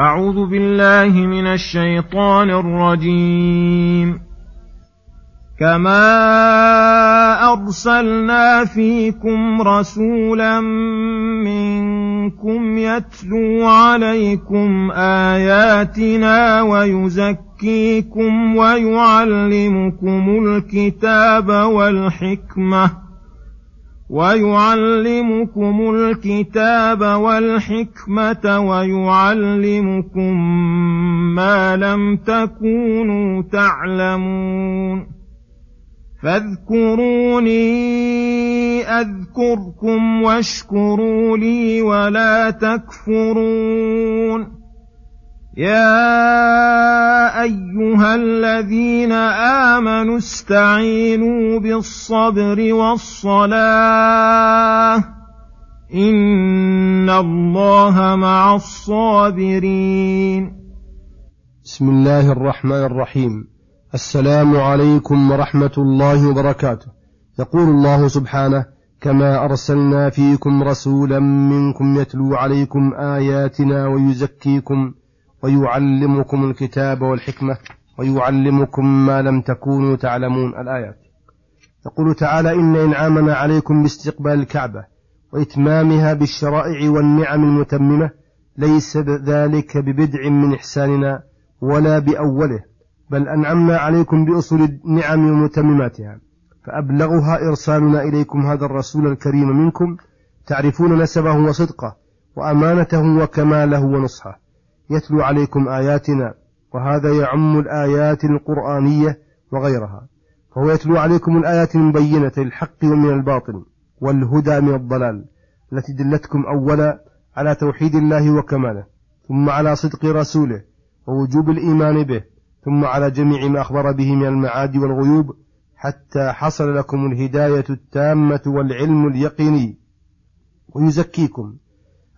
أعوذ بالله من الشيطان الرجيم. كما أرسلنا فيكم رسولا منكم يتلو عليكم آياتنا ويزكيكم ويعلمكم الكتاب والحكمة ويعلمكم الكتاب والحكمة ويعلمكم ما لم تكونوا تعلمون فاذكروني أذكركم واشكروا لي ولا تكفرون يا ايها الذين امنوا استعينوا بالصبر والصلاه ان الله مع الصابرين بسم الله الرحمن الرحيم. السلام عليكم ورحمة الله وبركاته. يقول الله سبحانه كما أرسلنا فيكم رسولا منكم يتلو عليكم آياتنا ويزكيكم ويعلمكم الكتاب والحكمة ويعلمكم ما لم تكونوا تعلمون. الآيات. يقول تعالى إن إنعامنا عليكم باستقبال الكعبة وإتمامها بالشرائع والنعم المتممة ليس ذلك ببدع من إحساننا ولا بأوله بل أنعمنا عليكم بأصول النعم ومتمماتها. فأبلغها إرسالنا إليكم هذا الرسول الكريم منكم تعرفون نسبه وصدقه وأمانته وكماله ونصحه. يتلو عليكم آياتنا وهذا يعم الآيات القرآنية وغيرها. فهو يتلو عليكم الآيات المبينة للحق ومن الباطل والهدى من الضلال التي دلتكم أولا على توحيد الله وكماله ثم على صدق رسوله ووجوب الإيمان به ثم على جميع ما أخبر به من المعاد والغيوب حتى حصل لكم الهداية التامة والعلم اليقيني. ويزكيكم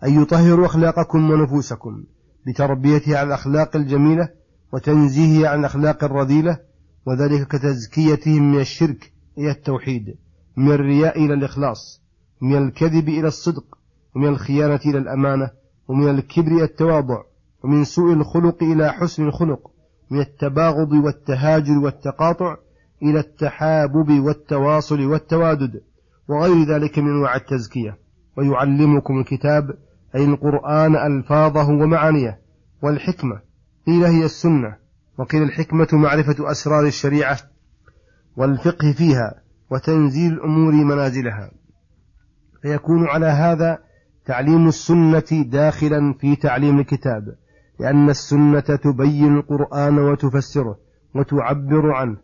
أن يطهر أخلاقكم ونفوسكم. بتربيته على الأخلاق الجميلة وتنزيهه عن الأخلاق الرذيلة وذلك كتزكيتهم من الشرك إلى التوحيد من الرياء إلى الإخلاص من الكذب إلى الصدق ومن الخيانة إلى الأمانة ومن الكبر إلى التواضع ومن سوء الخلق إلى حسن الخلق من التباغض والتهاجر والتقاطع إلى التحابب والتواصل والتوادد وغير ذلك من أنواع التزكية. ويعلمكم الكتاب أي القرآن ألفاظه ومعانيه والحكمة قيل هي السنة وقيل الحكمة معرفة أسرار الشريعة والفقه فيها وتنزيل الأمور منازلها. فيكون على هذا تعليم السنة داخلا في تعليم الكتاب لأن السنة تبين القرآن وتفسره وتعبر عنه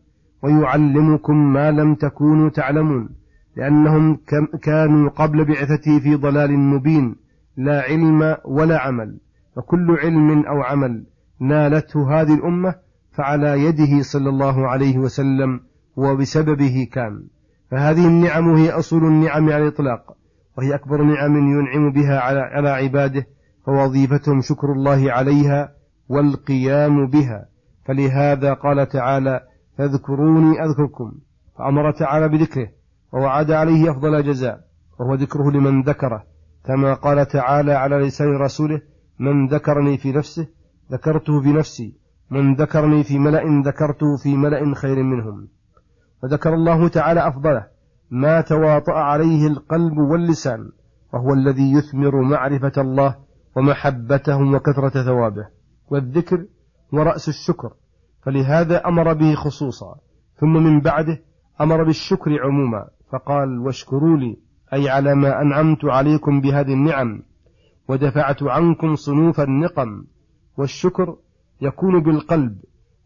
ويعلمكم ما لم تكونوا تعلمون لأنهم كانوا قبل بعثته في ضلال مبين لا علم ولا عمل. وكل علم أو عمل نالته هذه الأمة فعلى يده صلى الله عليه وسلم وبسببه كان. فهذه النعم هي أصل النعم على الإطلاق وهي أكبر نعم ينعم بها على, على عباده فوظيفتهم شكر الله عليها والقيام بها. فلهذا قال تعالى فاذكروني أذكركم فأمر تعالى بذكره ووعد عليه أفضل جزاء وهو ذكره لمن ذكره. كما قال تعالى على لسان رسوله من ذكرني في نفسه ذكرته في نفسي من ذكرني في ملأ ذكرته في ملأ خير منهم. وذكر الله تعالى أفضله ما تواطأ عليه القلب واللسان وهو الذي يثمر معرفة الله ومحبته وكثرة ثوابه. والذكر هو رأس الشكر فلهذا أمر به خصوصا ثم من بعده أمر بالشكر عموما فقال واشكروا لي أي على ما أنعمت عليكم بهذه النعم ودفعت عنكم صنوف النقم والشكر يكون بالقلب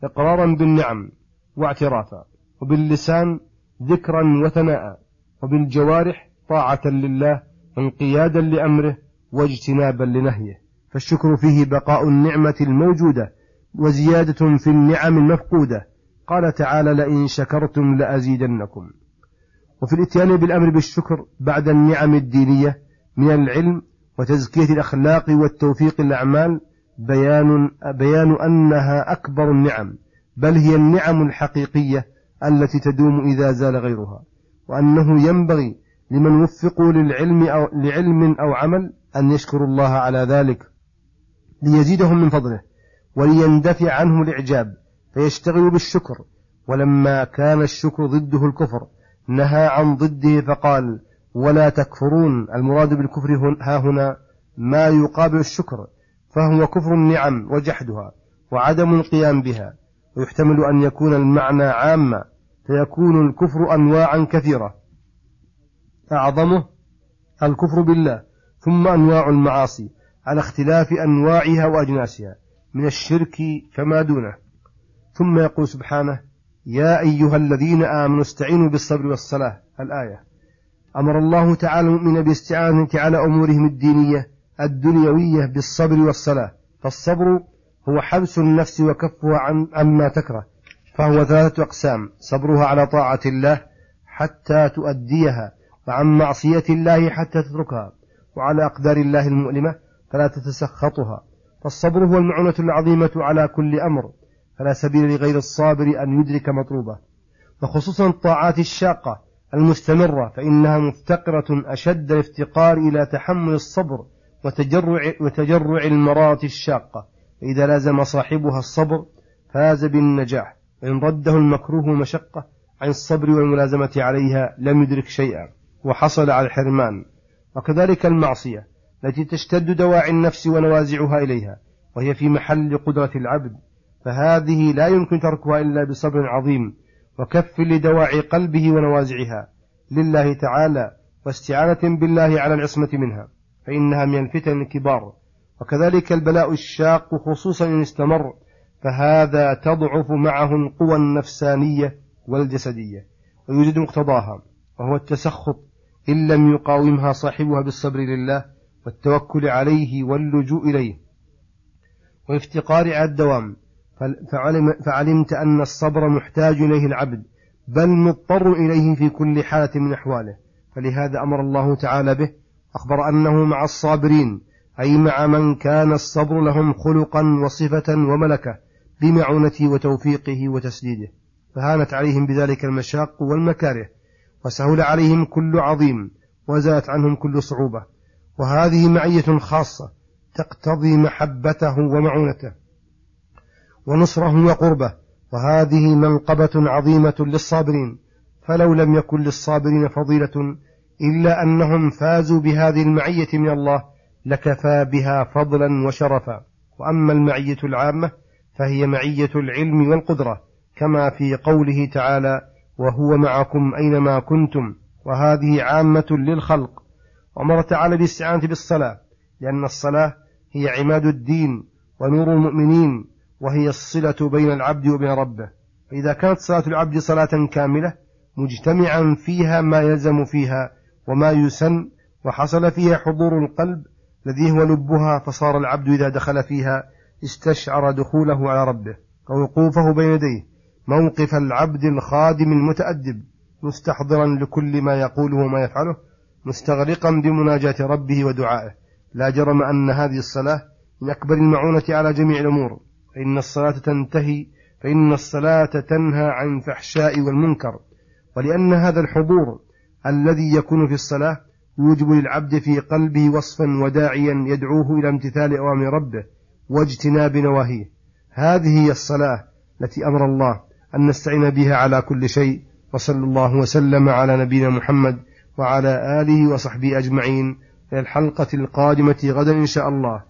إقرارا بالنعم واعترافا وباللسان ذكرا وثناء وبالجوارح طاعة لله انقيادا لأمره واجتنابا لنهيه. فالشكر فيه بقاء النعمة الموجودة وزيادة في النعم المفقودة. قال تعالى لئن شكرتم لأزيدنكم. وفي الاتيان بالأمر بالشكر بعد النعم الدينية من العلم وتزكية الأخلاق والتوفيق الأعمال بيان, بيان أنها أكبر النعم بل هي النعم الحقيقية التي تدوم إذا زال غيرها وأنه ينبغي لمن وفقوا للعلم أو لعلم أو عمل أن يشكروا الله على ذلك ليزيدهم من فضله وليندفع عنه الإعجاب فيشتغل بالشكر ولما كان الشكر ضده الكفر نهى عن ضده فقال ولا تكفرون. المراد بالكفر ها هنا ما يقابل الشكر فهو كفر النعم وجحدها وعدم القيام بها ويحتمل أن يكون المعنى عاما فيكون الكفر أنواعا كثيرة. أعظمه الكفر بالله ثم أنواع المعاصي على اختلاف أنواعها وأجناسها من الشرك فما دونه. ثم يقول سبحانه يا أيها الذين آمنوا استعينوا بالصبر والصلاة. الآية. أمر الله تعالى المؤمن باستعانة على أمورهم الدينية الدنيوية بالصبر والصلاة. فالصبر هو حبس النفس وكفها عن عما تكره فهو ثلاثة أقسام. صبرها على طاعة الله حتى تؤديها وعن معصية الله حتى تتركها وعلى أقدار الله المؤلمة فلا تتسخطها. فالصبر هو المعونة العظيمة على كل أمر. فلا سبيل لغير الصابر أن يدرك مطلوبه. وخصوصا الطاعات الشاقة المستمرة فإنها مفتقرة أشد الافتقار إلى تحمل الصبر وتجرع, وتجرع المرات الشاقة. فإذا لازم صاحبها الصبر فاز بالنجاح وإن رده المكروه مشقة عن الصبر والملازمة عليها لم يدرك شيئا. وحصل على الحرمان. وكذلك المعصية التي تشتد دواعي النفس ونوازعها إليها وهي في محل قدرة العبد. فهذه لا يمكن تركها إلا بصبر عظيم وكف لدواعي قلبه ونوازعها لله تعالى واستعانة بالله على العصمة منها فإنها من الفتن الكبار. وكذلك البلاء الشاق خصوصا إن استمر فهذا تضعف معه القوى النفسانية والجسدية ويوجد مقتضاها وهو التسخط إن لم يقاومها صاحبها بالصبر لله والتوكل عليه واللجوء إليه. وافتقار على الدوام فعلم فعلمت أن الصبر محتاج إليه العبد بل مضطر إليه في كل حالة من أحواله. فلهذا أمر الله تعالى به أخبر أنه مع الصابرين أي مع من كان الصبر لهم خلقا وصفة وملكة بمعونته وتوفيقه وتسديده. فهانت عليهم بذلك المشاق والمكاره وسهل عليهم كل عظيم وزالت عنهم كل صعوبة. وهذه معية خاصة تقتضي محبته ومعونته. ونصره وقربه. وهذه منقبة عظيمة للصابرين. فلو لم يكن للصابرين فضيلة إلا أنهم فازوا بهذه المعية من الله لكفى بها فضلا وشرفا. وأما المعية العامة فهي معية العلم والقدرة كما في قوله تعالى وهو معكم أينما كنتم وهذه عامة للخلق. وأمر تعالى بالاستعانة بالصلاة لأن الصلاة هي عماد الدين ونور المؤمنين. وهي الصلة بين العبد وبين ربه. فإذا كانت صلاة العبد صلاة كاملة مجتمعا فيها ما يلزم فيها وما يسن وحصل فيها حضور القلب الذي هو لبها فصار العبد إذا دخل فيها استشعر دخوله على ربه. ووقوفه بين يديه. موقف العبد الخادم المتأدب. مستحضرا لكل ما يقوله وما يفعله. مستغرقا بمناجاة ربه ودعائه. لا جرم أن هذه الصلاة من أكبر المعونة على جميع الأمور. فإن الصلاة تنتهي فإن الصلاة تنهى عن الفحشاء والمنكر ولأن هذا الحضور الذي يكون في الصلاة يوجب للعبد في قلبه وصفا وداعيا يدعوه إلى امتثال أوامر ربه واجتناب نواهيه. هذه هي الصلاة التي أمر الله أن نستعين بها على كل شيء وصلى الله وسلم على نبينا محمد وعلى آله وصحبه أجمعين. إلى الحلقة القادمة غدا إن شاء الله.